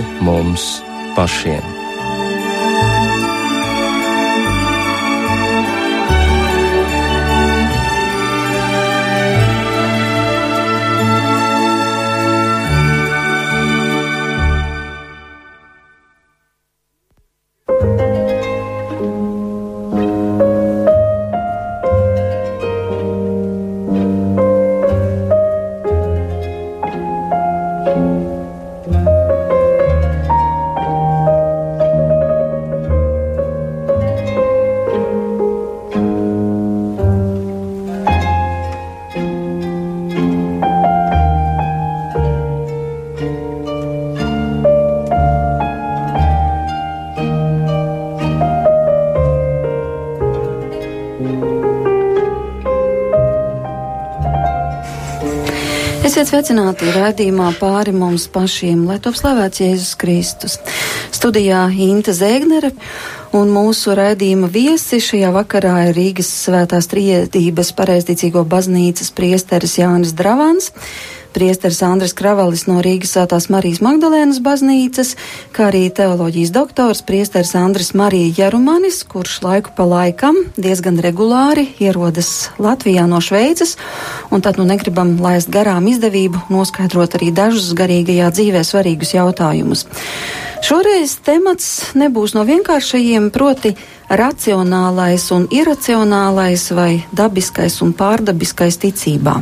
pāri mums pašiem. Esiet sveicināti raidījumā pāri mums pašiem, lai top slavēts Jēzus Kristus. Studijā Inta Zēgnere un mūsu raidījuma viesi šajā vakarā ir Rīgas svētās triedības pareizticīgo baznīcas priesteris Jānis Dravans priesteris Andris Kravalis no Rīgas Svētās Marijas Magdalēnas baznīcas, kā arī teoloģijas doktors priesteris Andris Marija Jerumanis, kurš laiku pa laikam diezgan regulāri ierodas Latvijā no Šveices, un tad nu negribam laist garām izdevību noskaidrot arī dažus garīgajā dzīvē svarīgus jautājumus. Šoreiz temats nebūs no vienkāršajiem, proti racionālais un iracionālais vai dabiskais un pārdabiskais ticībā.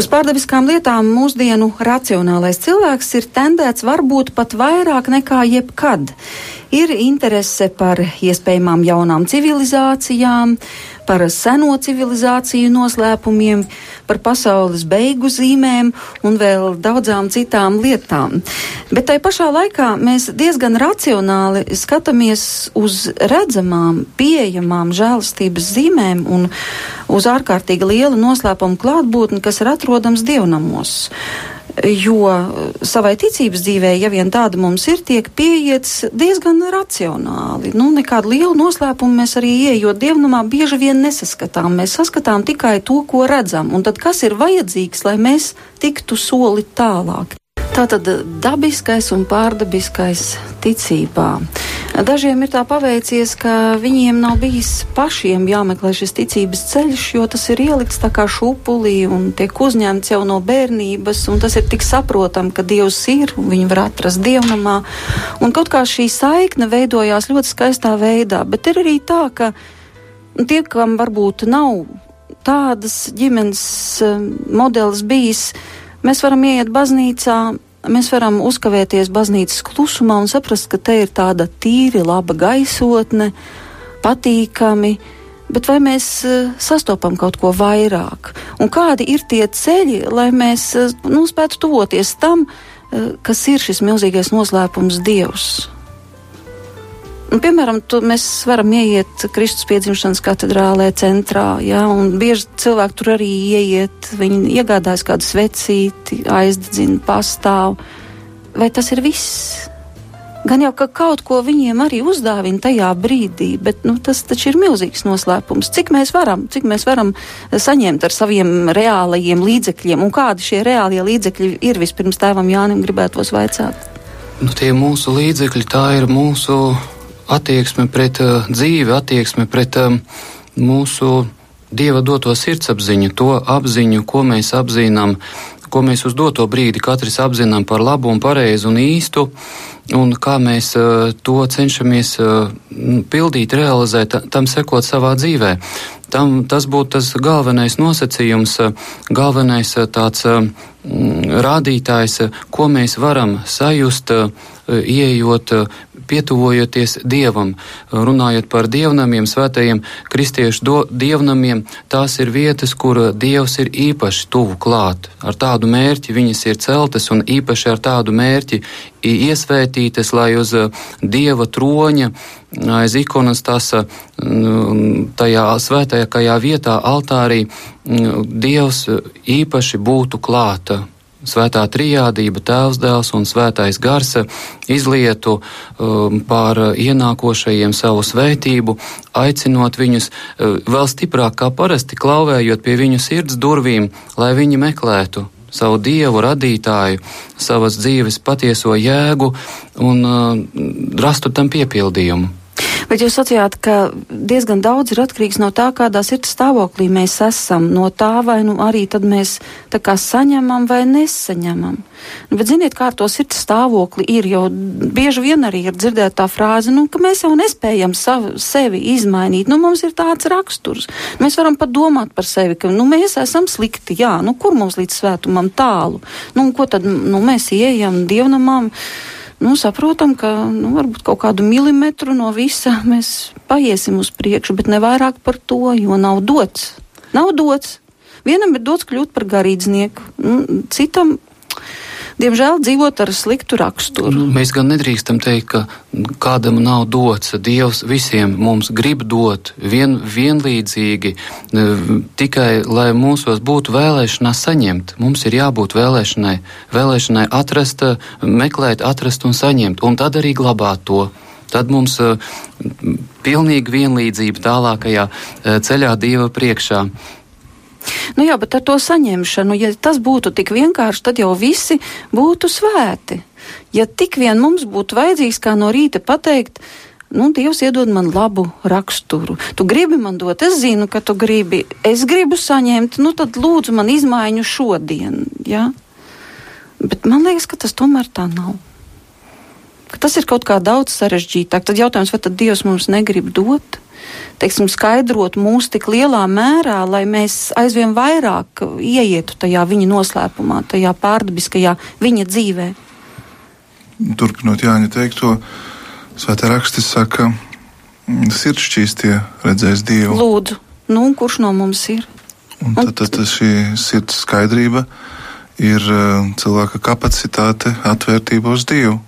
Uz pārdabiskām lietām mūsdienu racionālais cilvēks ir tendēts varbūt pat vairāk nekā jebkad. Ir interese par iespējamām jaunām civilizācijām, par seno civilizāciju noslēpumiem, par pasaules beigu zīmēm un vēl daudzām citām lietām. Bet tai pašā laikā mēs diezgan racionāli skatāmies uz redzamām, pieejamām žēlastības zīmēm un uz ārkārtīgi lielu noslēpumu klātbūtni, kas ir atrodams dievnamos jo savai ticības dzīvē, ja vien tāda mums ir, tiek pieiets diezgan racionāli. Nu, nekādu lielu noslēpumu mēs arī ieejot dievnamā bieži vien nesaskatām. Mēs saskatām tikai to, ko redzam. Un tad kas ir vajadzīgs, lai mēs tiktu soli tālāk? Tātad dabiskais un pārdabiskais ticībā. Dažiem ir tā paveicies, ka viņiem nav bijis pašiem jāmeklē šis ticības ceļš, jo tas ir ielikts tā kā šupulī un tiek uzņemts jau no bērnības, un tas ir tik saprotam, ka Dievs ir un viņu var atrast dievnamā. Un kaut kā šī saikne veidojās ļoti skaistā veidā, bet ir arī tā, ka tie, kam varbūt nav tādas ģimenes eh, modelis bijis, mēs varam ieiet baznīcā, mēs varam uzkavēties baznīcas klusumā un saprast, ka te ir tāda tīri laba gaisotne, patīkami, bet vai mēs uh, sastopam kaut ko vairāk? Un kādi ir tie ceļi, lai mēs uh, nu, spētu tuvoties tam, uh, kas ir šis milzīgais noslēpums Dievs? Un, piemēram, tu, mēs varam ieiet Kristus piedzimšanas katedrālē centrā, jā, un bieži cilvēki tur arī ieiet, viņi iegādājas kādu svecīti, aizdedzina, pastāv. Vai tas ir viss? Gan jau, ka kaut ko viņiem arī uzdāvina tajā brīdī, bet nu, tas taču ir milzīgs noslēpums. Cik mēs varam, cik mēs varam saņemt ar saviem reālajiem līdzekļiem, un kādi šie reālie līdzekļi ir vispirms tēvam Jānim gribētos vaicāt? Nu, tie mūsu līdzekļi, tā ir mūsu attieksme pret uh, dzīvi, attieksme pret um, mūsu dieva doto sirdsapziņu, to apziņu, ko mēs apzinām, ko mēs uz doto brīdi katrs apzinām par labu un pareizu un īstu, un kā mēs uh, to cenšamies uh, pildīt, realizēt, tam sekot savā dzīvē. Tam, tas būtu tas galvenais nosacījums, galvenais tāds rādītājs, ko mēs varam sajust, ieejot pietuvojoties Dievam, runājot par dievnamiem, svētajiem kristiešu do, dievnamiem, tās ir vietas, kur Dievs ir īpaši tuvu klāt. Ar tādu mērķi viņas ir celtas un īpaši ar tādu mērķi iesvētītas, lai uz Dieva troņa aiz ikonas tās tajā svētajākajā vietā altārī Dievs īpaši būtu klāta svētā trijādība, tēvs, dēls un svētais gars izlietu um, pār ienākošajiem savu svētību, aicinot viņus uh, vēl stiprāk kā parasti klauvējot pie viņu sirds durvīm, lai viņi meklētu savu dievu, radītāju, savas dzīves patieso jēgu un uh, rastu tam piepildījumu. Bet jūs sacījāt, ka diezgan daudz ir atkarīgs no tā, kādā sirds stāvoklī mēs esam. No tā, vai nu arī tad mēs tā kā saņemam vai nesaņemam. Nu, bet ziniet, kā ar to sirds stāvokli ir, jo bieži vien arī ir dzirdēta tā frāze, nu, ka mēs jau nespējam savu, sevi izmainīt. Nu, mums ir tāds raksturs. Mēs varam pat domāt par sevi, ka nu, mēs esam slikti. Jā, nu, kur mums līdz svētumam tālu? Nu, ko tad nu, mēs ieejam dievnamām? Nu, saprotam, ka nu, varbūt kaut kādu milimetru no visa mēs paiesim uz priekšu, bet ne vairāk par to, jo nav dots. Nav dots. Vienam ir dots kļūt par garīdznieku, nu, citam diemžēl dzīvot ar sliktu raksturu. Nu, mēs gan nedrīkstam teikt, ka kādam nav dots. Dievs visiem mums grib dot vien, vienlīdzīgi, tikai lai mūsos būtu vēlēšanās saņemt. Mums ir jābūt vēlēšanai, vēlēšanai atrast, meklēt, atrast un saņemt, un tad arī glabāt to. Tad mums uh, pilnīgi vienlīdzība tālākajā uh, ceļā Dieva priekšā. Nu jā, bet ar to saņemšanu, ja tas būtu tik vienkārši, tad jau visi būtu svēti. Ja tik vien mums būtu vajadzīgs kā no rīta pateikt, nu, Dievs iedod man labu raksturu. Tu gribi man dot, es zinu, ka tu gribi, es gribu saņemt, nu tad lūdzu man izmaiņu šodien, jā. Bet man liekas, ka tas tomēr tā nav. Ka tas ir kaut kā daudz sarežģītāk. Tad jautājums, vai tad Dievs mums negrib dot? teiksim, skaidrot mūs tik lielā mērā, lai mēs aizvien vairāk ieietu tajā viņa noslēpumā, tajā pārdabiskajā viņa dzīvē. Turpinot Jāņa teikto, Svētā raksti saka, sirds šķīstie redzēs Dievu. Lūdzu, nu, kurš no mums ir? Un tad, tad, tad šī sirds skaidrība ir uh, cilvēka kapacitāte, atvērtība uz Dievu.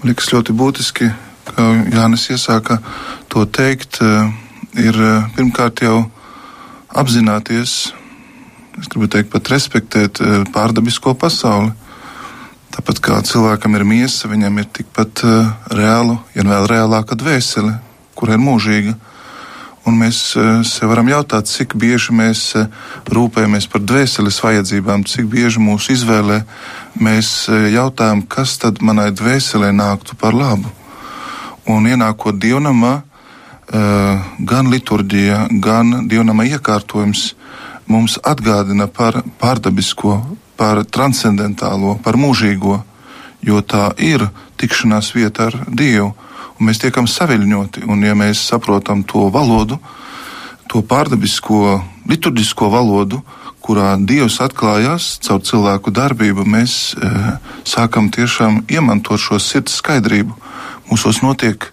Man liekas ļoti būtiski, kā Jānis iesāka to teikt, uh, ir eh, pirmkārt jau apzināties, es gribu teikt, pat respektēt eh, pārdabisko pasauli. Tāpat kā cilvēkam ir miesa, viņam ir tikpat uh, reāla, ja vēl reālāka dvēsele, kur ir mūžīga. Un mēs uh, sev varam jautāt, cik bieži mēs uh, rūpējamies par dvēseles vajadzībām, cik bieži mūsu izvēlē mēs jautājam, kas tad manai dvēselē nāktu par labu. Un ienākot dievnamā, Eh, gan liturģija, gan dievnama iekārtojums mums atgādina par pārdabisko, par transcendentālo, par mūžīgo, jo tā ir tikšanās vieta ar Dievu. Un mēs tiekam saviļņoti, un ja mēs saprotam to valodu, to pārdabisko, liturģisko valodu, kurā Dievs atklājās caur cilvēku darbību, mēs e, sākam tiešām iemantot šo sirds skaidrību. Mūsos notiek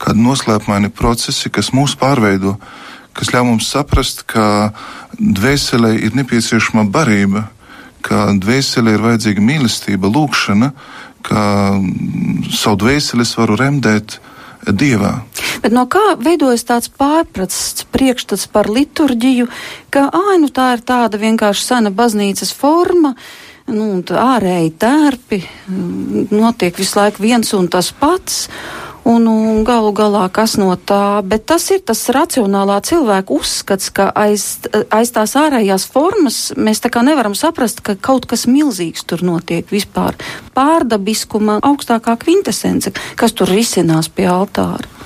kādi noslēpumaini procesi, kas mūs pārveido, kas ļauj mums saprast, ka dvēselē ir nepieciešama barība, ka dvēselē ir vajadzīga mīlestība, lūkšana, ka savu dvēseli es varu remdēt dievā. Bet no kā veidojas tāds pārprasts priekšstats par liturģiju, ka ā, nu tā ir tāda vienkārši sena baznīcas forma, nu, ārēji tērpi, notiek visu laiku viens un tas pats. Un, un galu galā, kas no tā, bet tas ir tas racionālā cilvēka uzskats, ka aiz, aiz tās ārējās formas mēs tā kā nevaram saprast, ka kaut kas milzīgs tur notiek vispār. Pārdabiskuma augstākā kvintesence, kas tur risinās pie altāra.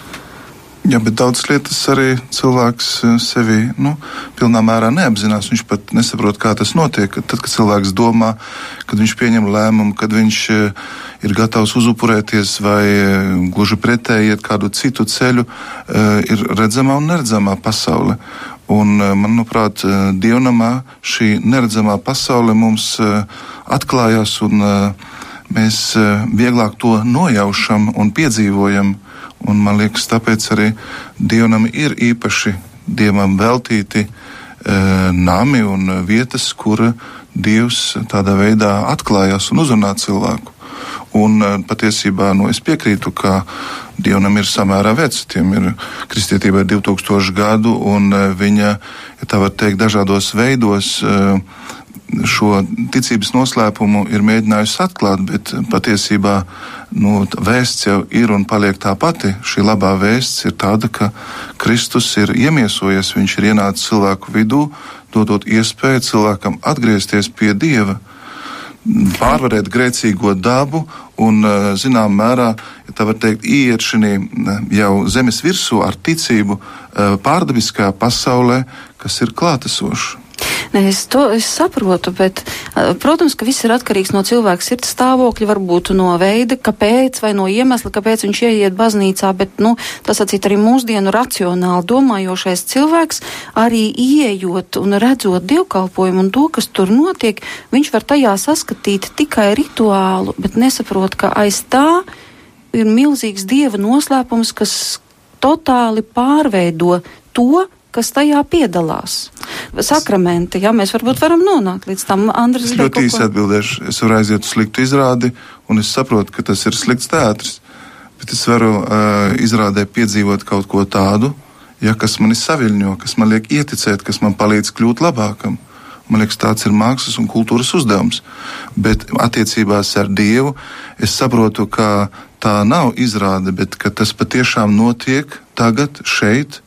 Jā, bet daudzas lietas arī cilvēks eh, sevi nu, pilnā mērā neapzinās. Viņš pat nesaprot, kā tas notiek. Tad, kad cilvēks domā, kad viņš pieņem lēmumu, kad viņš uh, ir gatavs uzupurēties vai eh, gluži pretēji iet kādu citu ceļu, eh, ir redzamā un neredzamā pasaule. Un, eh, manuprāt, dievnamā šī neredzamā pasaule mums atklājās, un mēs vieglāk to nojaušam un piedzīvojam. Un man liekas, tāpēc arī dievnam ir īpaši dievam veltīti nami un vietas, kur Dievs tādā veidā atklājās un uzrunā cilvēku. Un eh, patiesībā nu, es piekrītu, ka Dievam ir samērā vecs. Tiem ir kristietībai 2000 gadu, un eh, viņa, ja tā var teikt, dažādos veidos eh, šo ticības noslēpumu ir mēģinājusi atklāt, bet patiesībā nu, vēsts jau ir un paliek tā pati. Šī labā vēsts ir tāda, ka Kristus ir iemiesojies, viņš ir ienācis cilvēku vidū, dodot iespēju cilvēkam atgriezties pie Dieva. pārvarēt grēcīgo dabu un, zinām, mērā, ja tā var teikt, ieiet šī jau zemes virsū ar ticību pārdabiskajā pasaulē, kas ir klātesoša. Nē, es to es saprotu, bet, protams, ka viss ir atkarīgs no cilvēka sirds stāvokļa, varbūt no veida, kāpēc vai no iemesla, kāpēc viņš ieiet baznīcā, bet, nu, tas acīt arī mūsdienu racionāli domājošais cilvēks, arī ieejot un redzot dievkalpojumu un to, kas tur notiek, viņš var tajā saskatīt tikai rituālu, bet nesaprot, ka aiz tā ir milzīgs dieva noslēpums, kas totāli pārveido to, kas tajā piedalās. Sakramenti, jā, mēs varbūt varam nonākt līdz tam. Andris, es ļoti īsi atbildēšu. Es varu aiziet uz sliktu izrādi, un es saprotu, ka tas ir slikts teātris. Bet es varu uh, izrādē piedzīvot kaut ko tādu, ja, kas mani saviļņo, kas man liek ieticēt, kas man palīdz kļūt labākam. Man liekas, tāds ir mākslas un kultūras uzdevums. Bet attiecībās ar Dievu es saprotu, ka tā nav izrāde, bet tas patiešām notiek tagad, šeit,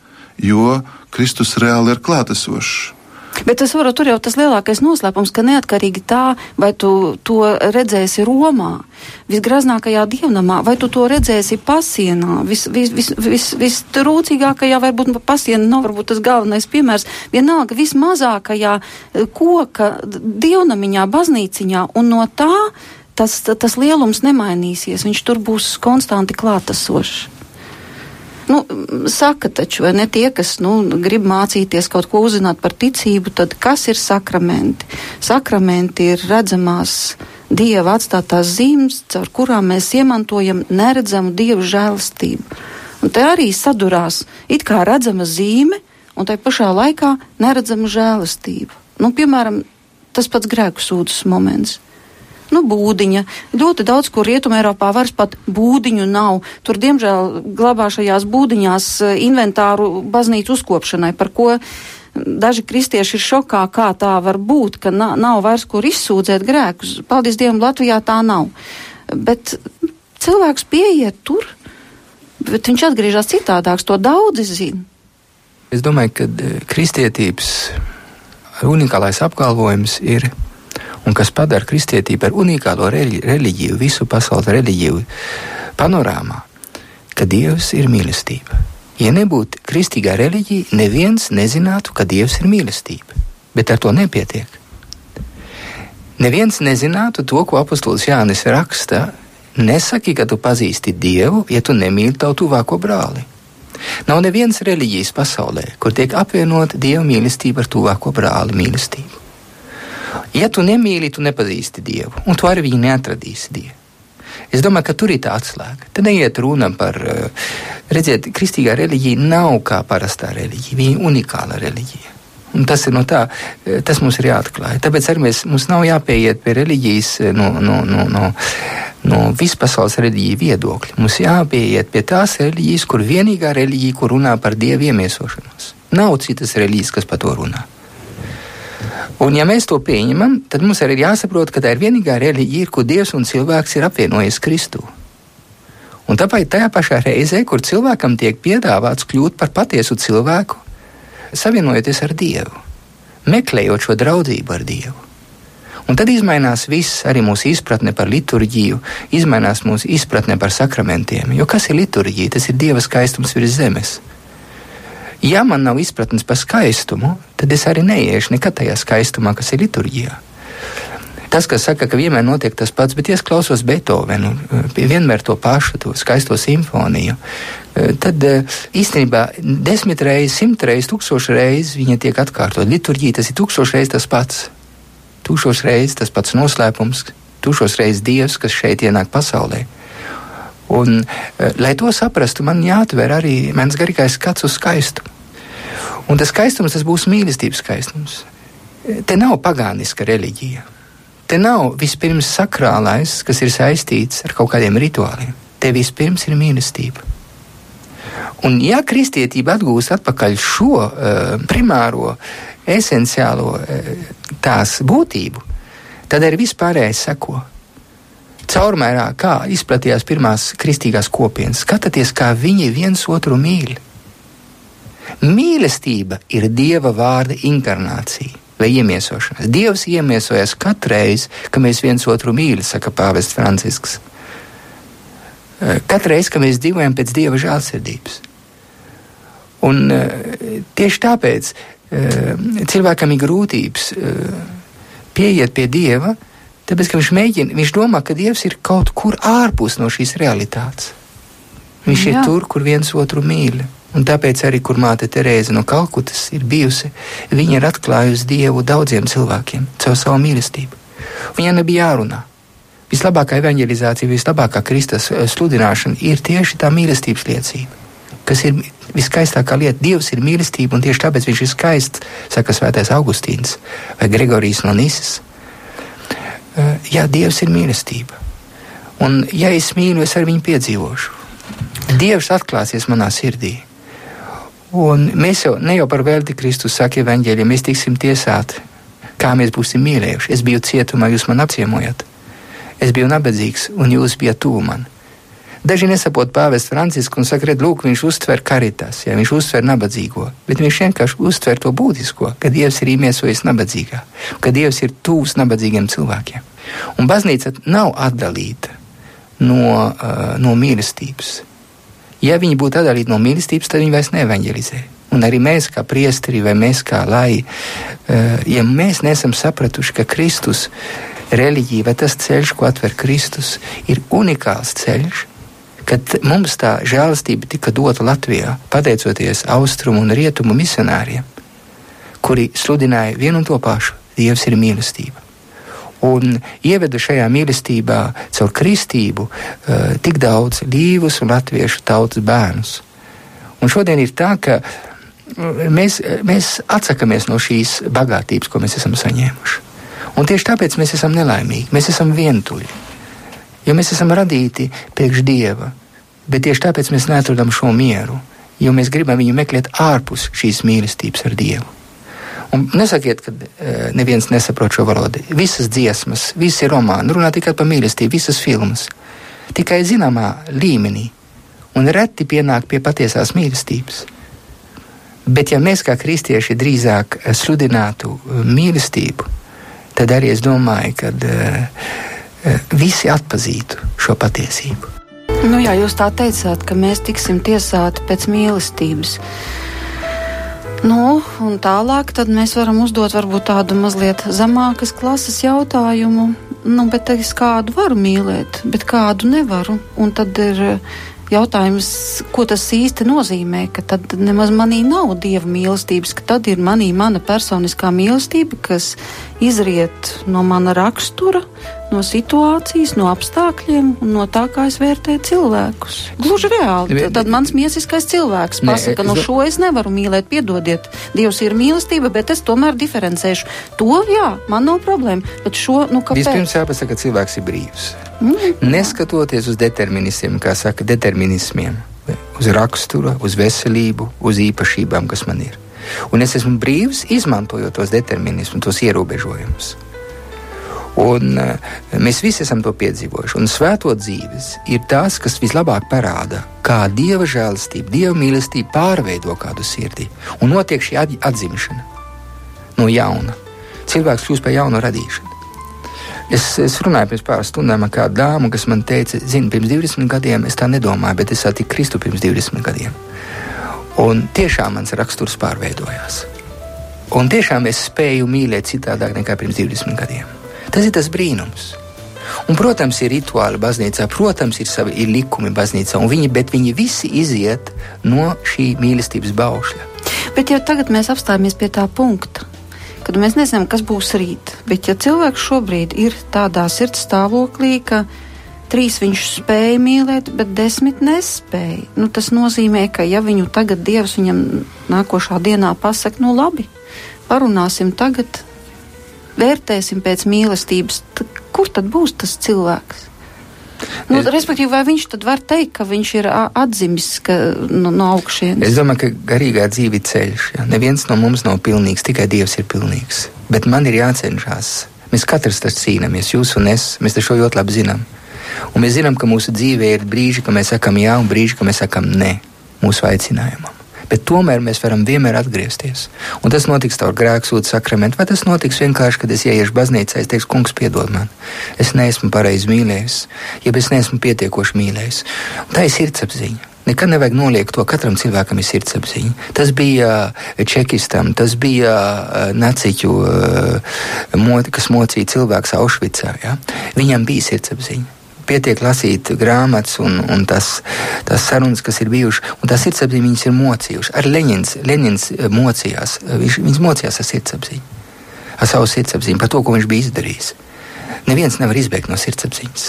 jo Kristus reāli ir klātesošs. Bet es varu tur jau tas lielākais noslēpums, ka neatkarīgi tā, vai tu to redzēsi Romā, visgraznākajā dievnamā, vai tu to redzēsi pasienā, vistrūcīgākajā, vis, vis, vis varbūt pasiena nav varbūt tas galvenais piemērs, vienalga vismazākajā eh, koka dievnamiņā, baznīciņā, un no tā tas, tas lielums nemainīsies, viņš tur būs konstanti klātesošs. Nu, saka taču, vai ne tie, kas nu, grib mācīties kaut ko uzzināt par ticību, tad kas ir sakramenti? Sakramenti ir redzamās Dieva atstātās zīmes, caur kurām mēs iemantojam neredzamu Dievu žēlastību. Un te arī sadurās it kā redzama zīme, un tai pašā laikā neredzama žēlastība. Nu, piemēram, tas pats grēku sūdzes moments nu, būdiņa. Ļoti daudz, kur Rietumē Eiropā vairs pat būdiņu nav. Tur, diemžēl, glabā šajās būdiņās eh, inventāru baznīcu uzkopšanai, par ko daži kristieši ir šokā, kā tā var būt, ka na nav vairs kur izsūdzēt grēkus. Paldies Dievam, Latvijā tā nav. Bet cilvēks pieiet tur, bet viņš atgriežas citādāks, to daudzi zina. Es domāju, ka eh, kristietības unikālais apgalvojums ir un kas padara kristietību par unikālo reliģiju, visu pasaules reliģiju panorāmā, ka Dievs ir mīlestība. Ja nebūtu kristīgā reliģija, neviens nezinātu, ka Dievs ir mīlestība. Bet ar to nepietiek. Neviens nezinātu to, ko apustulis Jānis raksta. Nesaki, ka tu pazīsti Dievu, ja tu nemīli tavu tuvāko brāli. Nav nevienas reliģijas pasaulē, kur tiek apvienota Dieva mīlestība ar tuvāko brāli mīlestību. Ja tu nemīli, tu nepazīsti Dievu, un tu arī viņu neatradīsi Dievu. Es domāju, ka tur ir tā atslēga. Te neiet runa par, eh, redziet, kristīgā reliģija nav kā parastā reliģija, viņa ir unikāla reliģija. Un tas ir no tā, eh, tas mums ir jāatklāj. Tāpēc arī mēs, mums nav jāpieiet pie reliģijas eh, no, no, no, no, no vispasaules reliģiju viedokļa. Mums jāpieiet pie tās reliģijas, kur vienīgā reliģija, kur runā par dievu iemiesošanos. Nav citas reliģijas, kas par to runā. Un, ja mēs to pieņemam, tad mums arī ir jāsaprot, ka tā ir vienīgā reliģija, kur Dievs un cilvēks ir apvienojies Kristū. Un tāpēc tajā pašā reizē, kur cilvēkam tiek piedāvāts kļūt par patiesu cilvēku, savienojoties ar Dievu, meklējot šo draudzību ar Dievu. Un tad mainās viss, arī mūsu izpratne par liturģiju, mainās mūsu izpratne par sakramentiem. Jo kas ir liturģija? Tas ir Dieva skaistums virs zemes. Ja man nav izpratnes par skaistumu, tad es arī neiešu nekad tajā skaistumā, kas ir liturģijā. Tas, kas saka, ka vienmēr notiek tas pats, bet es klausos Beethovenu, vienmēr to pašu, to skaisto simfoniju, tad īstenībā desmit reizes, simt reizes, tūkstoši reizes viņa tiek atkārtot. Liturģija tas ir tūkstoši reizes tas pats. Tūkstoši reizes tas pats noslēpums, tūkstoši reizes Dievs, kas šeit ienāk pasaulē. Un, eh, lai to saprastu, man jāatver arī mans garīgais skats uz skaistumu. Un tas skaistums tas būs mīlestības skaistums. Te nav pagāniska reliģija. Te nav vispirms sakrālais, kas ir saistīts ar kaut kādiem rituāliem. Te vispirms ir mīlestība. Un, ja kristietība atgūs atpakaļ šo uh, primāro, esenciālo uh, tās būtību, tad arī vispārējais seko caurmērā, kā izplatījās pirmās kristīgās kopienas. Skatieties, kā viņi viens otru mīl. Mīlestība ir dieva vārda inkarnācija. vai iemiesošanās. Dievs iemiesojas katru reizi, kad mēs viens otru mīlam, saka Pāvests Francisks. Eh, katru reizi, kad mēs dzīvojam pēc Dieva žēlsirdības. Un eh, tieši tāpēc eh, cilvēkam ir grūtības pieiet pie Dieva, tāpēc, ka viņš mēģina, viņš domā, ka Dievs ir kaut kur ārpus no šīs realitātes. Viņš Jā. ir tur, kur viens otru mīl. Un tāpēc arī, kur māte Terēza no Kalkutas ir bijusi, viņa ir atklājusi Dievu daudziem cilvēkiem caur savu mīlestību. Viņai nebija jārunā. Vislabākā evanģelizācija, vislabākā Kristus eh, sludināšana ir tieši tā mīlestības liecība, kas ir viskaistākā lieta. Dievs ir mīlestība, un tieši tāpēc viņš ir skaists, saka Svētais Augustīns vai Gregorijs no Nīsas. Jā, Dievs ir mīlestība. Un, ja es mīlu, es ar viņu piedzīvošu. Dievs atklāsies manā sirdī. Un mēs jau ne jau par velti Kristus saka evaņģēļiem, mēs tiksim tiesāti, kā mēs būsim mīlējuši. Es biju cietumā, jūs man apciemojat. Es biju nabadzīgs, un jūs bijat tuvu man. Daži nesaprot pāvests Francisku un saka, redz, lūk, viņš uztver karitas, ja viņš uztver nabadzīgo, bet viņš vienkārši uztver to būtisko, ka Dievs ir iemiesojis nabadzīgā, ka Dievs ir tūs nabadzīgiem cilvēkiem. Un baznīca nav atdalīta no, uh, no mīlestības. Ja viņi būtu atdalīti no mīlestības, tad viņi vairs nevanģelizē. Un arī mēs, kā priesteri, vai mēs kā lai, eh, ja mēs nesam sapratuši, ka Kristus reliģija vai tas ceļš, ko atver Kristus, ir unikāls ceļš, kad mums tā žēlastība tika dota Latvijā, pateicoties austrumu un rietumu misionāriem, kuri sludināja vienu un to pašu - Dievs ir mīlestība un ieveda šajā mīlestībā caur kristību uh, tik daudz līvus un latviešu tautas bērnus. Un šodien ir tā, ka eh, mēs, mēs atsakāmies no šīs bagātības, ko mēs esam saņēmuši. Un tieši tāpēc mēs esam nelaimīgi, mēs esam vientuļi. Jo mēs esam radīti priekš dieva, bet tieši tāpēc mēs neatrodam šo mieru, jo mēs gribam viņu meklēt ārpus šīs mīlestības ar dievu. Un nesakiet, ka e, neviens nesaprot šo valodu. Visas dziesmas, visi romāni runā tikai par mīlestību, visas filmas. Tikai zināmā līmenī, un reti pienāk pie patiesās mīlestības. Bet, ja mēs kā kristieši drīzāk e, sludinātu e, mīlestību, tad arī es domāju, ka visi atpazītu šo patiesību. Nu jā, jūs tā teicāt, ka mēs tiksim tiesāti pēc mīlestības. Nu, un tālāk mēs varam uzdot varbūt tādu mazliet zemākas klases jautājumu. Nu, bet es kādu varu mīlēt, bet kādu nevaru. Un tad ir jautājums, ko tas īsti nozīmē, ka tad nemaz manī nav dieva mīlestības, ka tad ir manī mana personiskā mīlestība, kas izriet no mana rakstura, no situācijas, no apstākļiem un no tā, kā es vērtēju cilvēkus. Gluži reāli. Tad mans miesiskais cilvēks pasaka, nu šo es nevaru mīlēt, piedodiet, Dievs ir mīlestība, bet es tomēr diferencēšu. To, jā, man nav problēma, bet šo, nu kāpēc? Vispirms jāpasaka, ka cilvēks ir brīvs. Mm. Neskatoties uz determinismiem, kā saka, determinismiem, uz raksturu, uz veselību, uz īpašībām, kas man ir. Un es esmu brīvs, izmantojot tos determinismus, tos ierobežojumus. Un, uh, mēs visi esam to piedzīvojuši. Un svēto dzīves ir tas, kas vislabāk parāda, kā dieva žēlastība, dieva mīlestība pārveido kādu sirdī. Un notiek šī atzimšana no jauna. Cilvēks kļūst par jaunu radīšanu. Es, es runāju pirms pāris stundām ar kādu dāmu, kas man teica, zini, pirms 20 gadiem es tā nedomāju, bet es satiku Kristu pirms 20 gadiem. Un tiešām mans raksturs pārveidojās. Un tiešām es spēju mīlēt citādāk nekā pirms 20 gadiem. Tas ir tas brīnums. Un, protams, ir rituāli baznīcā, protams, ir savi ir likumi baznīcā, viņi, bet viņi visi iziet no šī mīlestības baušļa. Bet jau tagad mēs apstājamies pie tā punkta, kad mēs nezinām, kas būs rīt. Bet, ja cilvēks šobrīd ir tādā sirds stāvoklī, ka trīs viņš spēja mīlēt, bet desmit nespēja, nu, tas nozīmē, ka ja viņu tagad Dievs viņam nākošā dienā pasaka, nu labi, parunāsim tagad, vērtēsim pēc mīlestības, tad kur tad būs tas cilvēks? Nu, es, respektīvi, vai viņš tad var teikt, ka viņš ir atzimis ka, no, no augšienes? Es domāju, ka garīgā dzīve ir ceļš. Ja? Neviens no mums nav pilnīgs, tikai Dievs ir pilnīgs. Bet man ir jācenšas. Mēs katrs tas cīnāmies, jūs un es. Mēs to ļoti labi zinām. Un mēs zinām, ka mūsu dzīvē ir brīži, kad mēs sakām jā, un brīži, kad mēs sakām nē mūsu aicinājumam. Bet tomēr mēs varam vienmēr atgriezties. Un tas notiks caur grēksūdu sakramentu, vai tas notiks vienkārši, kad es ieiešu baznīcā, es teikšu, kungs, piedod man. Es neesmu pareizi mīlējis, ja es neesmu pietiekoši mīlējis. Un tā ir sirdsapziņa. Nekad nevajag noliegt to, katram cilvēkam ir sirdsapziņa. Tas bija uh, čekistam, tas bija uh, naciķu, uh, kas mocīja cilvēks Aušvicā. Ja? Viņam bija sirdsapziņa pietiek lasīt grāmatas un, un tas, tas sarunas, kas ir bijušas, un tās sirdsapziņas viņas ir mocījušas. Ar Leņķins, Leņķins eh, mocījās, eh, viņš, viņš mocījās ar sirdsapziņu, ar savu sirdsapziņu par to, ko viņš bija izdarījis. Neviens nevar izbēgt no sirdsapziņas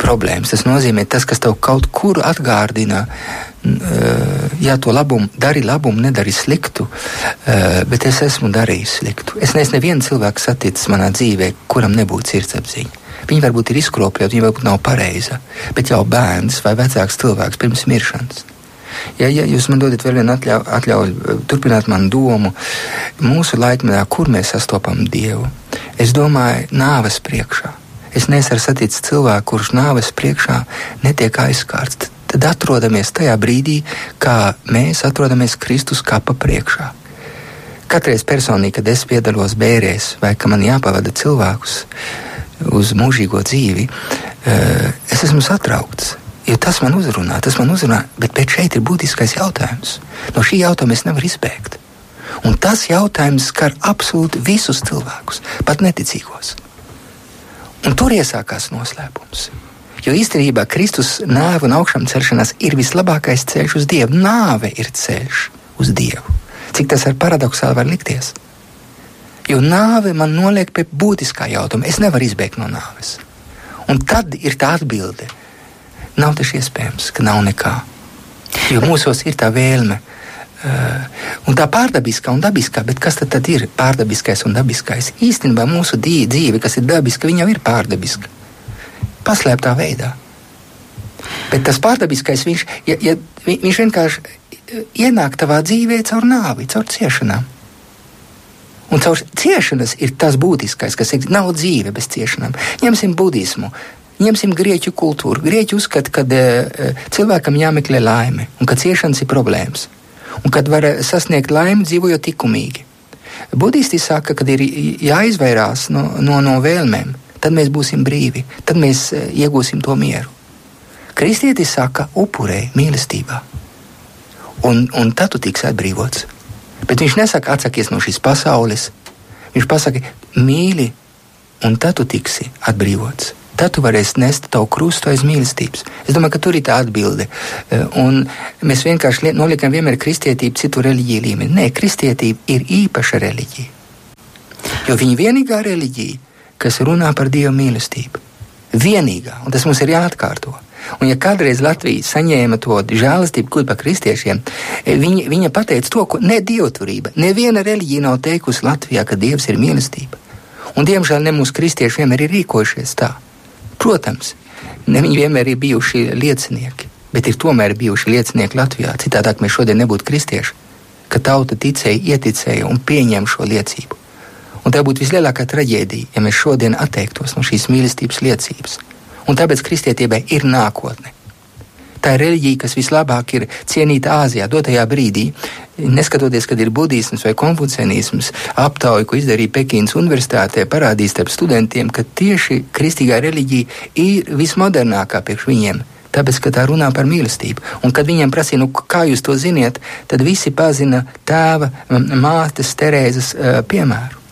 problēmas. Tas nozīmē, tas, kas tev kaut kur atgādina, eh, jā, to labumu, dari labumu, nedari sliktu, bet es esmu darījis sliktu. Es neesmu nevienu cilvēku saticis manā dzīvē, kuram nebūtu sirdsapziņa. Viņa varbūt ir izkropļota, viņa varbūt nav pareiza, bet jau bērns vai vecāks cilvēks pirms miršanas. Ja, ja jūs man dodat vēl vienu atļauju, atļauju turpināt manu domu, mūsu laikmetā, kur mēs sastopam Dievu, es domāju, nāves priekšā. Es neesmu saticis cilvēku, kurš nāves priekšā netiek aizskārts. Tad atrodamies tajā brīdī, kā mēs atrodamies Kristus kapa priekšā. Katreiz personīgi, kad es piedalos bērēs vai ka man jāpavada cilvēkus, uz mūžīgo dzīvi, eh, es esmu satraukts. Jo tas man uzrunā, tas man uzrunā, bet, šeit ir būtiskais jautājums. No šī jautājuma es nevaru izbēgt. Un tas jautājums skar absolūti visus cilvēkus, pat neticīgos. Un tur iesākās noslēpums. Jo īstenībā Kristus nāve un augšām celšanās ir vislabākais ceļš uz Dievu. Nāve ir ceļš uz Dievu. Cik tas ar paradoxāli var likties? Jo nāve man noliek pie būtiskā jautājuma. Es nevaru izbēgt no nāves. Un tad ir tā atbilde. Nav taču iespējams, ka nav nekā. Jo mūsos ir tā vēlme. Uh, un tā pārdabiskā un dabiskā, bet kas tad, tad ir pārdabiskais un dabiskais? Īstenībā mūsu dzīve, kas ir dabiska, jau ir pārdabiska. Paslēptā veidā. Bet tas pārdabiskais, viņš, ja, ja, viņš vienkārši ienāk tavā dzīvē caur nāvi, caur ciešanām. Un caur ciešanas ir tas būtiskais, kas ir. Nav dzīve bez ciešanām. Ņemsim budismu. Ņemsim grieķu kultūru. Grieķi uzskata, ka e, cilvēkam jāmeklē laime un ka ciešanas ir problēmas. Un kad var sasniegt laimi, dzīvojot likumīgi. Budisti saka, ka ir jāizvairās no, no, no vēlmēm, tad mēs būsim brīvi, tad mēs e, iegūsim to mieru. Kristietis saka, upurē mīlestībā, un, un tad tu tiks atbrīvots. Bet viņš nesaka, atsakies no šīs pasaules. Viņš pasaka, mīli, un tad tu tiksi atbrīvots. Tad tu varēsi nest tavu krustu aiz mīlestības. Es domāju, ka tur ir tā atbilde. Eh, un mēs vienkārši noliekam vienmēr kristietību citu reliģiju līmeni. Nē, kristietība ir īpaša reliģija. Jo viņa vienīgā reliģija, kas runā par Dieva mīlestību. Vienīgā, un tas mums ir jāatkārto. Un, ja kādreiz Latvija saņēma to žēlastību, kur par kristiešiem, e, viņa, viņa pateica to, ko ne dievturība, neviena reliģija nav teikusi Latvijā, ka Dievs ir mīlestība. Un, diemžēl, ne mūsu kristieši vienmēr ir rīkojušies tā. Protams, ne viņi vienmēr ir bijuši liecinieki, bet ir tomēr bijuši liecinieki Latvijā. Citādāk mēs šodien nebūtu kristieši, ka tauta ticēja, ieticēja un pieņēma šo liecību. Un tā būtu vislielākā traģēdija, ja mēs šodien atteiktos no šīs mīlestības liecības un tāpēc kristietībai ir nākotne. Tā ir reliģija, kas vislabāk ir cienīta Āzijā, dotajā brīdī. Neskatoties, kad ir budisms vai konfucianisms, aptauja, ko izdarīja Pekinas universitātē, parādīja starp studentiem, ka tieši kristīgā reliģija ir vismodernākā priekš viņiem. Tāpēc, ka tā runā par mīlestību. Un, kad viņiem prasīja, nu, kā jūs to ziniet, tad visi pazina tēva, mātes, Terēzes uh, piemēru.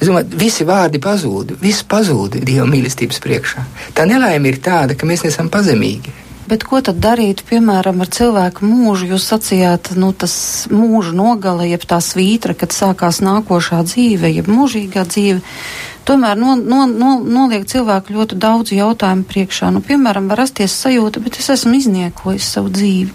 Es domāju, visi vārdi pazūd, viss pazūd Dieva mīlestības priekšā. Tā nelaime ir tāda, ka mēs nesam pazemīgi. Bet ko tad darīt, piemēram, ar cilvēku mūžu? Jūs sacījāt, nu, tas mūža nogale, jeb tā svītra, kad sākās nākošā dzīve, jeb mūžīgā dzīve tomēr no, no, no, noliek cilvēku ļoti daudz jautājumu priekšā. Nu, piemēram, var rasties sajūta, bet es esmu izniekojis savu dzīvi.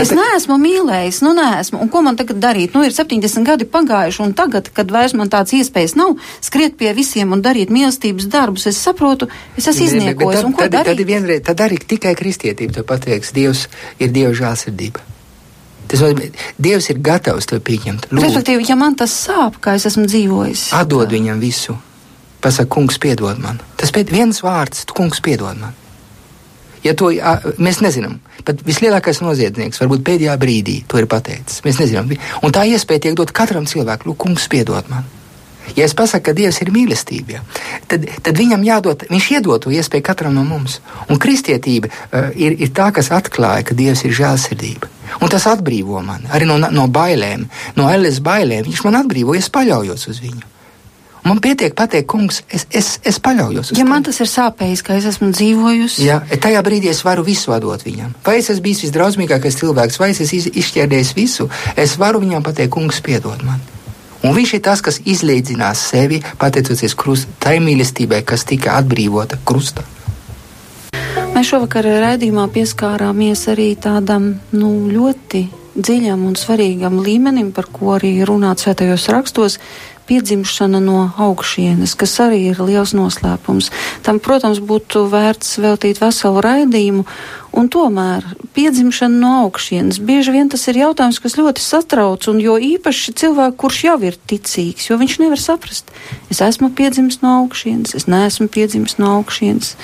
Es bet, neesmu mīlējis, nu neesmu. Un ko man tagad darīt? Nu, ir 70 gadi pagājuši, un tagad, kad vairs man tāds iespējas nav, skriet pie visiem un darīt mīlestības darbus, es saprotu, es esmu izniekojis. Tad, un ko tad, darīt? Tad, vienreiz, tad arī tikai kristietība to pateiks. Dievs ir Dieva žālsirdība. Tas nozīmē, Dievs ir gatavs to pieņemt. Respektīvi, ja man tas sāp, kā es esmu dzīvojis, atdod viņam visu. Pasaka, kungs, piedod man. Tas pēc viens vārds, kungs, piedod man. Ja to mēs nezinām, pat vislielākais noziedznieks varbūt pēdējā brīdī to ir pateicis. Mēs nezinām, un tā iespēja tiek dot katram cilvēkam, lūk, kungs, piedod man. Ja es pasaku, ka Dievs ir mīlestība, tad, tad viņam jādod, viņš iedod to iespēju katram no mums. Un kristietība uh, ir, ir tā, kas atklāja, ka Dievs ir žēlsirdība. Un tas atbrīvo mani arī no, no bailēm, no ēles bailēm. Viņš man atbrīvo, ja es paļaujos uz viņu. Man pietiek pateikt, kungs, es, es, es paļaujos uz ja tevi. Ja man tas ir sāpējis, ka es esmu dzīvojusi, jā, tajā brīdī es varu visu atdot viņam. Vai es esmu bijis visdrausmīgākais cilvēks, vai es esmu izšķērdējis visu, es varu viņam pateikt, kungs, piedod man. Un viņš ir tas, kas izlīdzinās sevi, pateicoties krust, tai mīlestībai, kas tika atbrīvota krustā. Mēs šovakar raidījumā pieskārāmies arī tādam nu, ļoti dziļam un svarīgam līmenim, par ko arī runāts svētajos rakstos, piedzimšana no augšienes, kas arī ir liels noslēpums. Tam, protams, būtu vērts veltīt veselu raidījumu, un tomēr piedzimšana no augšienes. Bieži vien tas ir jautājums, kas ļoti satrauc, un jo īpaši cilvēku, kurš jau ir ticīgs, jo viņš nevar saprast, es esmu piedzimis no augšienes, es neesmu piedzimis no augšienes.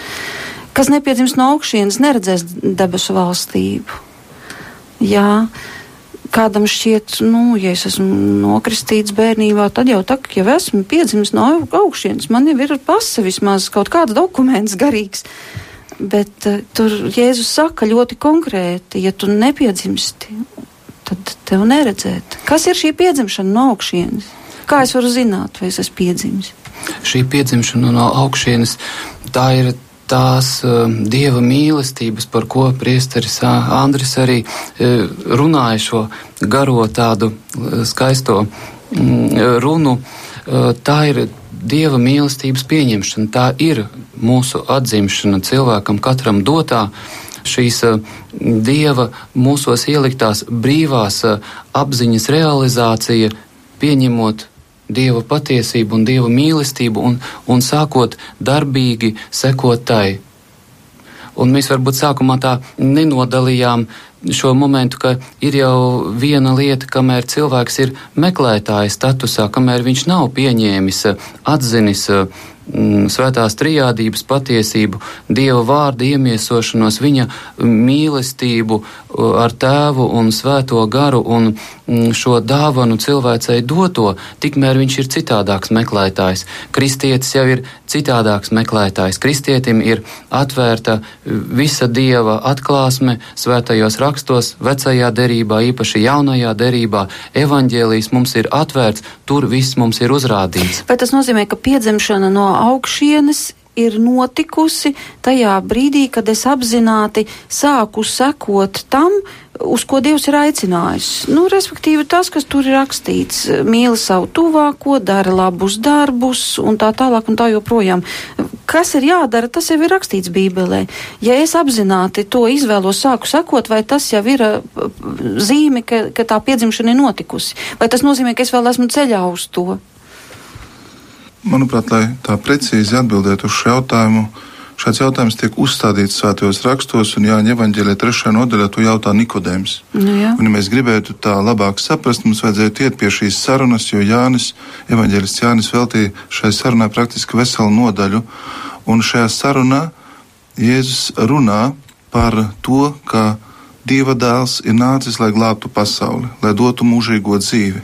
Kas nepiedzimis no augšienes, neredzēs debesu valstību. Jā, kādam šķiet, nu, ja es esmu nokristīts bērnībā, tad jau tā, ja esmu piedzimis no augšienes, man jau ir pasa vismaz kaut kāds dokuments garīgs. Bet uh, tur Jēzus saka ļoti konkrēti, ja tu nepiedzimsti, tad tev neredzēt. Kas ir šī piedzimšana no augšienes? Kā es varu zināt, vai es esmu piedzimis? Šī piedzimšana no augšienes, tā ir tās uh, dieva mīlestības, par ko priesteris Andris arī uh, runāja šo garo tādu uh, skaisto mm, runu, uh, tā ir dieva mīlestības pieņemšana, tā ir mūsu atzimšana cilvēkam katram dotā. Šīs dieva mūsos ieliktās brīvās apziņas realizācija, pieņemot Dieva patiesību un Dieva mīlestību un, un sākot darbīgi sekot tai. Un mēs varbūt sākumā tā nenodalījām šo momentu, ka ir jau viena lieta, kamēr cilvēks ir meklētāja statusā, kamēr viņš nav pieņēmis, atzinis svētās trijādības patiesību, Dieva vārda iemiesošanos, viņa mīlestību ar tēvu un svēto garu un mm, šo dāvanu cilvēcei doto, tikmēr viņš ir citādāks meklētājs. Kristietis jau ir citādāks meklētājs. Kristietim ir atvērta visa Dieva atklāsme svētajos rakstos, vecajā derībā, īpaši jaunajā derībā. Evaņģēlijs mums ir atvērts, tur viss mums ir uzrādīts. Vai tas nozīmē, ka piedzimšana no augšienes ir notikusi tajā brīdī, kad es apzināti sāku sekot tam, uz ko Dievs ir aicinājis. Nu, respektīvi, tas, kas tur ir rakstīts, mīli savu tuvāko, dara labus darbus un tā tālāk un tā joprojām. Kas ir jādara, tas jau ir rakstīts Bībelē. Ja es apzināti to izvēlos, sāku sekot, vai tas jau ir zīme, ka, ka tā piedzimšana ir notikusi, vai tas nozīmē, ka es vēl esmu ceļā uz to. Manuprāt, lai tā precīzi atbildētu uz šo jautājumu, šāds jautājums tiek uzstādīts svētajos rakstos, un Jāņa evanģēlē trešajā nodaļā to jautā Nikodēms. Nu, jā. un, ja mēs gribētu tā labāk saprast, mums vajadzētu iet pie šīs sarunas, jo Jānis, evanģēlists Jānis veltīja šai sarunai praktiski veselu nodaļu, un šajā sarunā Jēzus runā par to, ka Dieva dēls ir nācis, lai glābtu pasauli, lai dotu mūžīgo dzīvi,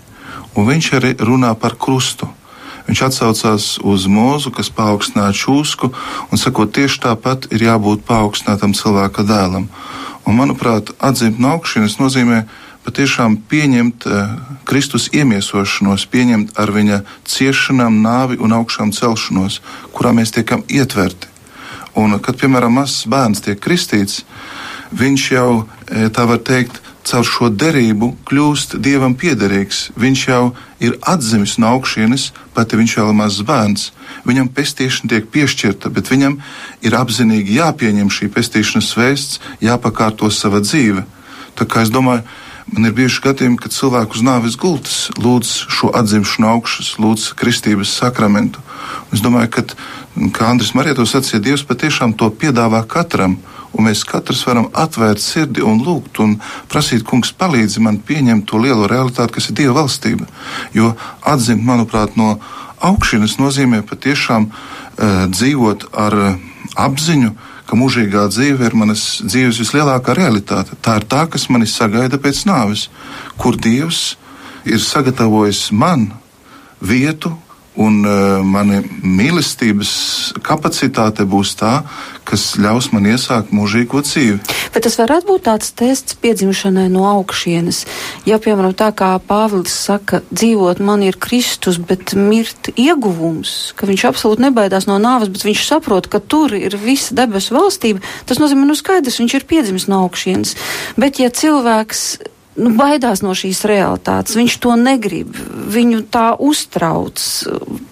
un viņš arī runā par krustu. Viņš atsaucās uz mūzu, kas paaugstināja čūsku, un sakot, tieši tāpat ir jābūt paaugstinātam cilvēka dēlam. Un, manuprāt, atzimt no augšas nozīmē patiešām pieņemt uh, Kristus iemiesošanos, pieņemt ar viņa ciešanām, nāvi un augšām celšanos, kurā mēs tiekam ietverti. Un, kad, piemēram, mazs bērns tiek kristīts, viņš jau, e, tā var teikt, caur šo derību kļūst dievam piederīgs. Viņš jau ir atzimis no augšienes, pat ja viņš vēl ir mazs bērns. Viņam pestīšana tiek piešķirta, bet viņam ir apzinīgi jāpieņem šī pestīšanas vēsts, jāpakārto sava dzīve. Tā kā es domāju, man ir bijuši gadījumi, kad cilvēku uz nāves gultas lūdz šo atzimšanu augšas, lūdz kristības sakramentu. Es domāju, ka, kā Andris Marieto sacīja, Dievs patiešām to piedāvā katram un mēs katrs varam atvērt sirdi un lūgt un prasīt, kungs, palīdzi man pieņemt to lielo realitāti, kas ir Dieva valstība. Jo atzimt, manuprāt, no augšas nozīmē patiešām uh, dzīvot ar uh, apziņu, ka mūžīgā dzīve ir manas dzīves vislielākā realitāte. Tā ir tā, kas mani sagaida pēc nāves, kur Dievs ir sagatavojis man vietu Un uh, mana mīlestības kapacitāte būs tā, kas ļaus man iesākt mūžīgo dzīvi. Bet tas varētu būt tāds tests piedzimšanai no augšienes. Ja, piemēram, tā kā Pāvils saka, dzīvot man ir Kristus, bet mirt ieguvums, ka viņš absolūti nebaidās no nāves, bet viņš saprot, ka tur ir visa debesu valstība, tas nozīmē, nu skaidrs, viņš ir piedzimis no augšienes. Bet ja cilvēks nu, baidās no šīs realitātes. Viņš to negrib, viņu tā uztrauc,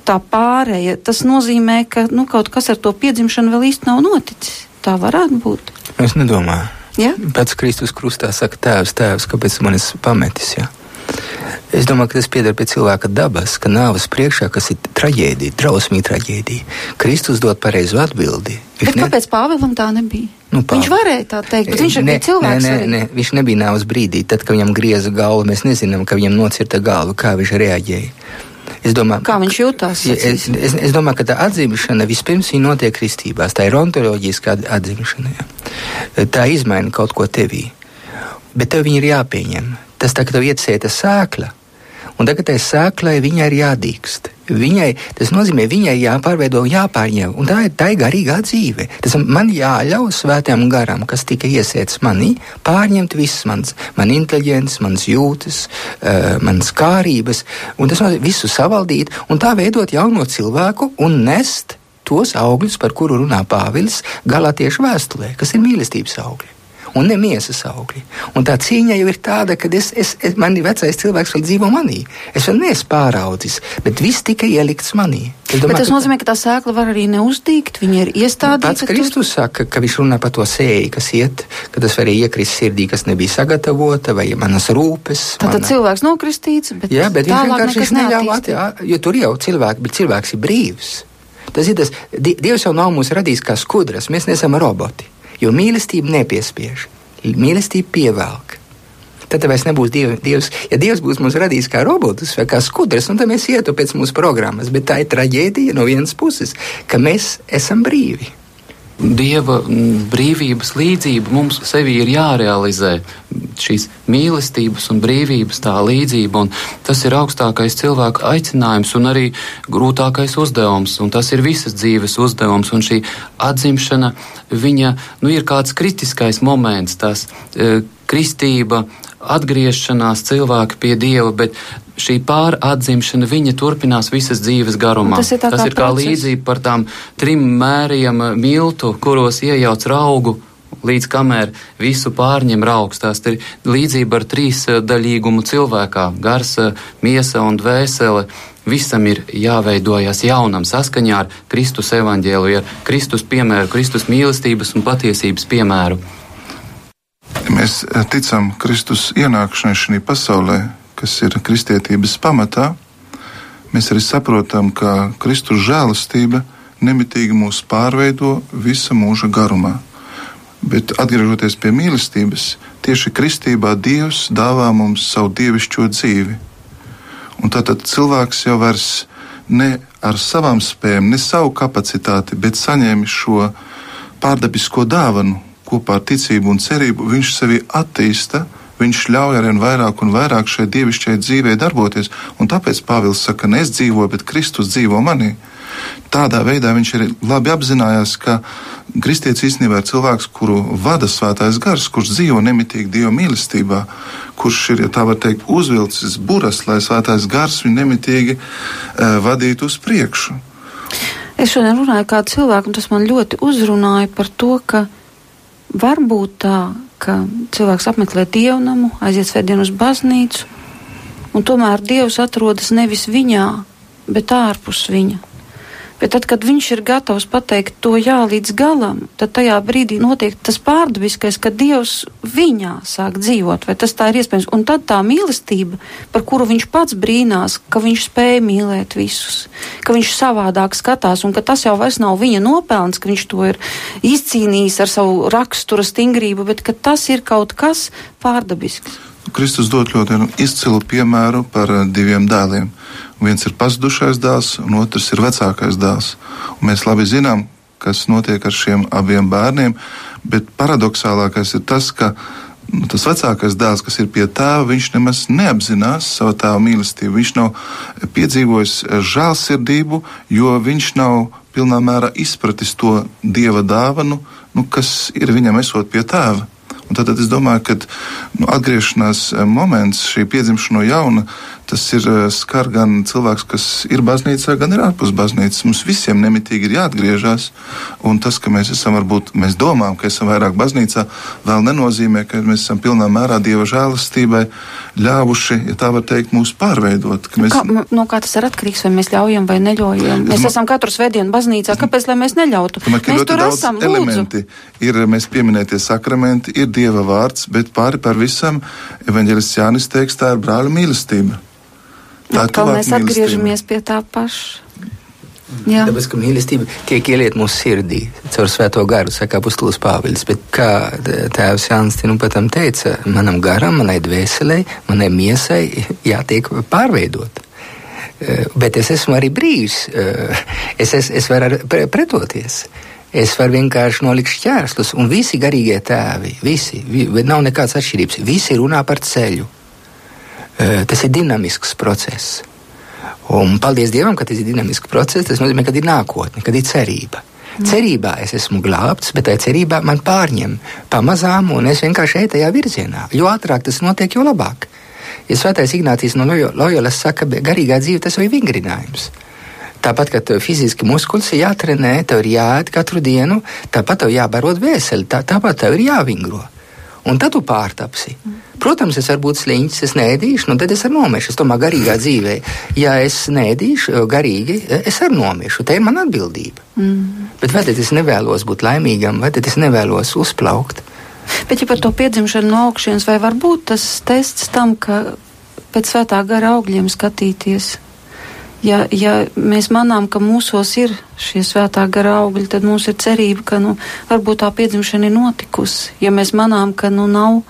tā pārēja. Tas nozīmē, ka nu, kaut kas ar to piedzimšanu vēl īsti nav noticis. Tā varētu būt. Es nedomāju. Ja? Pēc Kristus krustā saka, Tēvs, Tēvs, kāpēc man esi pametis? Ja? Es domāju, ka tas pieder pie cilvēka dabas, ka nāves priekšā, kas ir traģēdija, drausmīga traģēdija, Kristus dod pareizu atbildi. Bet kāpēc ne... Pāvēlam tā nebija? Nu, pā... Viņš varēja tā teikt, bet viņš ne, bija cilvēks. Nē, nē, nē, viņš nebija nāves brīdī, tad, kad viņam grieza galvu. Mēs nezinām, ka viņam nocirta galva, kā viņš reaģēja. Es domāju, kā viņš jutās? Es, es, es domāju, ka tā atzīšana vispirms notiek kristībās. Tā ir ontoloģiska atzīšana. Ja. Tā izmaina kaut ko tevī. Bet tev viņi ir jāpieņem. Tas tā, ka tev iecieta sēkla Un tagad tai sēklai viņai ir jādīkst. Viņai, tas nozīmē, viņai jāpārveido, jāpārņem, un tā ir tā ir garīgā dzīve. Tas man jāļauj svētajam garam, kas tika iesēts manī, pārņemt visas manas, man inteliģences, manas jūtas, uh, manas kārības, un tas nozīmē visu savaldīt, un tā veidot jauno cilvēku un nest tos augļus, par kuru runā Pāvils Galatiešu vēstulē, kas ir mīlestības augļi un ne miesas augļi. Un tā cīņa jau ir tāda, ka es, es, es, man ir vecais cilvēks, vēl dzīvo manī. Es vēl neesmu pāraudzis, bet viss tika ielikts manī. Domāju, bet tas nozīmē, ka tā sēkla var arī neuzdīgt, viņa ir iestādīta. Pats Kristus tur... saka, ka viņš runā par to sēju, kas iet, ka tas var iekrist sirdī, kas nebija sagatavota, vai manas rūpes. Tātad mana... cilvēks nokristīts, bet, Jā, bet viņš vienkārši neļauj attīstīt, jo tur jau cilvēki, bet cilvēks ir brīvs. Tas ir tas, Dievs jau nav mūs radījis kā skudras, mēs neesam roboti. Jo mīlestība nepiespiež, mīlestība pievelk. Tad vairs nebūs diev, Dievs. Ja Dievs būs mums radījis kā robotus vai kā skudras, tad mēs ietu pēc mūsu programmas. Bet tā ir traģēdija no vienas puses, ka mēs esam brīvi. Dieva brīvības līdzība mums sevi ir jārealizē. Šīs mīlestības un brīvības tā līdzība, un tas ir augstākais cilvēka aicinājums un arī grūtākais uzdevums, un tas ir visas dzīves uzdevums, un šī atzimšana, viņa, nu, ir kāds kritiskais moments, tas e, kristība, atgriešanās cilvēki pie Dieva, bet šī pāratzimšana viņa turpinās visas dzīves garumā. Tas ir, Tas kā, ir kā līdzība par tām trim mēriem miltu, kuros iejauc raugu. Līdz kamēr visu pārņem raugs, tās ir līdzība ar trīs daļīgumu cilvēkā - gars, miesa un dvēsele. Visam ir jāveidojas jaunam saskaņā ar Kristus evaņģēlu, ar Kristus piemēru, Kristus mīlestības un patiesības piemēru. Mēs ticam Kristus ienākšanai šajā pasaulē, kas ir kristietības pamatā, mēs arī saprotam, ka Kristus žēlastība nemitīgi mūs pārveido visa mūža garumā. Bet atgriežoties pie mīlestības, tieši kristībā Dievs dāvā mums savu dievišķo dzīvi. Un tātad cilvēks jau vairs ne ar savām spējām, ne savu kapacitāti, bet saņēma šo pārdabisko dāvanu kopā ar ticību un cerību. Viņš sevi attīsta, viņš ļauj arvien vairāk un vairāk šai dievišķajai dzīvē darboties. Un tāpēc Pāvils saka, ne es dzīvoju, bet Kristus dzīvo manī. Tādā veidā viņš arī labi apzinājās, ka kristietis īstenībā ir cilvēks, kuru vada svētais gars, kurš dzīvo nemitīgi Dieva mīlestībā, kurš ir, ja tā var teikt, uzvilcis buras, lai svētais gars viņu nemitīgi uh, vadītu uz priekšu. Es šodien runāju kā cilvēku, un tas man ļoti uzrunāja par to, ka var būt tā, ka cilvēks apmeklē dievnamu, aiziet svētdienu uz baznīcu, un tomēr dievs atrodas nevis viņā, bet ārpus viņa. Bet tad, kad viņš ir gatavs pateikt to jā līdz galam, tad tajā brīdī notiek tas pārdabiskais, ka Dievs viņā sāk dzīvot, vai tas tā ir iespējams. Un tad tā mīlestība, par kuru viņš pats brīnās, ka viņš spēja mīlēt visus, ka viņš savādāk skatās, un ka tas jau vairs nav viņa nopelns, ka viņš to ir izcīnījis ar savu rakstura stingrību, bet ka tas ir kaut kas pārdabisks. Kristus dod ļoti izcilu piemēru par eh, diviem dēliem. Viens ir pazudušais dēls, un otrs ir vecākais dēls. Un mēs labi zinām, kas notiek ar šiem abiem bērniem, bet paradoxālākais ir tas, ka nu, tas vecākais dēls, kas ir pie tēva, viņš nemaz neapzinās savu tēva mīlestību. Viņš nav piedzīvojis žēlsirdību, jo viņš nav pilnā mērā izpratis to dieva dāvanu, nu, kas ir viņam esot pie tēva. Un tad, tad es domāju, ka nu, atgriešanās moments, šī piedzimšana no jauna, tas ir eh, skar gan cilvēks, kas ir baznīcā, gan ir ārpus baznīcas. Mums visiem nemitīgi ir jāatgriežas. Un tas, ka mēs esam, varbūt mēs domājam, ka esam vairāk baznīcā, vēl nenozīmē, ka mēs esam pilnā mērā dieva žēlastībai ļāvuši, ja tā var teikt, mūs pārveidot. Mēs... Kā, no kā tas ir atkarīgs, vai mēs ļaujam vai neļaujam? Mēs man... esam katru svētdienu baznīcā, kāpēc lai mēs neļautu? Domāju, mēs tur esam, elementi. Lūdzu. Ir mēs pieminētie sakramenti, ir dieva vārds, bet pāri par visam evaņģēlists Jānis teiks, tā ir brāļa mīlestība. Tā Atkal mēs atgriežamies pie tā paša. Jā. Tāpēc, ka mīlestība tiek ieliet mūsu sirdī caur svēto garu, saka apustulis Pāvils. Bet, kā tēvs Jānis nu pat teica, manam garam, manai dvēselē, manai miesai jātiek pārveidot. Eh, bet es esmu arī brīvs. Eh, es, es, es varu pretoties. Es varu vienkārši nolikt šķērslus, un visi garīgie tēvi, visi, vi, nav nekādas atšķirības. Visi runā par ceļu. Tas ir dinamisks process. Un paldies Dievam, ka tas ir dinamisks process. Tas nozīmē, ka ir nākotne, kad ir cerība. Mm. Cerībā es esmu glābts, bet tajā cerībā man pārņem pamazām, un es vienkārši eju tajā virzienā. Jo ātrāk tas notiek, jo labāk. Ja svētais Ignācijas no Loyolas saka, ka garīgā dzīve tas ir vingrinājums. Tāpat, tev fiziski muskulis ir jātrenē, tev ir jāēd katru dienu, tāpat tev jābarot vēseli, tā, tāpat tev ir jāvingro. Un tad tu pārtapsi. Protams, es varu būt sliņķis, es nēdīšu, nu tad es arī nomiršu. Es domāju, garīgā dzīvē, ja es nēdīšu garīgi, es arī nomiršu. Tā ir mana atbildība. Mm. Bet vai tad es nevēlos būt laimīgam, vai tad es nevēlos uzplaukt? Bet, ja par to piedzimšanu no augšas, vai var būt tas tests tam, ka pēc svētā gara augļiem skatīties? Ja, ja mēs manām, ka mūsos ir šie svētā gara augļi, tad mums ir cerība, ka nu, varbūt tā piedzimšana ir notikusi. Ja mēs manām, ka nu nav,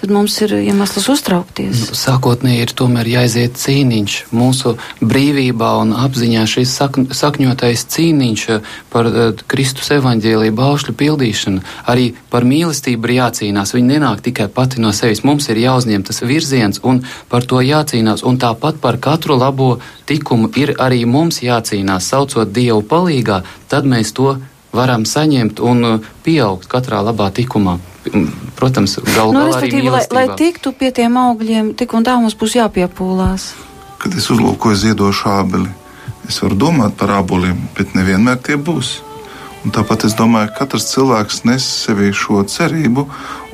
tad mums ir iemesls uztraukties. Nu, sākotnēji ir tomēr jāiziet cīniņš mūsu brīvībā un apziņā šis sak sakņotais cīniņš par uh, Kristus evaņģēlīju baušļu pildīšanu. Arī par mīlestību ir jācīnās. Viņa nenāk tikai pati no sevis. Mums ir jāuzņem tas virziens un par to jācīnās. Un tāpat par katru labo tikumu ir arī mums jācīnās, saucot Dievu palīgā, tad mēs to varam saņemt un pieaugt katrā labā tikumā protams, galu nu, galā arī lai, lai tiktu pie tiem augļiem, tik un tā mums būs jāpiepūlās. Kad es uzlūkoju ziedošu ābeli, es varu domāt par āboliem, bet nevienmēr tie būs. Un tāpat es domāju, ka katrs cilvēks nes sevī šo cerību,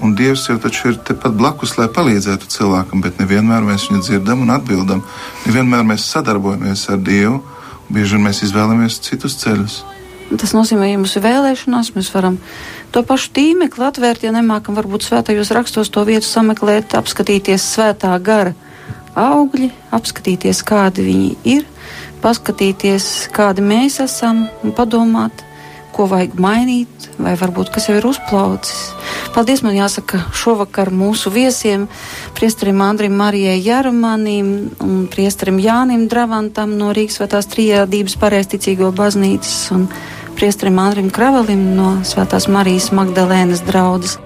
un Dievs jau taču ir tepat blakus, lai palīdzētu cilvēkam, bet nevienmēr mēs viņu dzirdam un atbildam. Nevienmēr mēs sadarbojamies ar Dievu, un bieži vien mēs izvēlamies citus ceļus. Tas nozīmē, ja mums ir vēlēšanās, mēs varam to pašu tīmekli atvērt, ja nemākam varbūt svētajos rakstos to vietu sameklēt, apskatīties svētā gara augļi, apskatīties, kādi viņi ir, paskatīties, kādi mēs esam un padomāt, ko vajag mainīt, vai varbūt kas jau ir uzplaucis. Paldies man jāsaka šovakar mūsu viesiem, priesterim Andrim Marijai Jarumanim un priesterim Jānim Dravantam no Rīgas Svētās trijādības pareisticīgo baznīcas un priesterim Andrim Kravalim no Svētās Marijas Magdalēnas draudzes.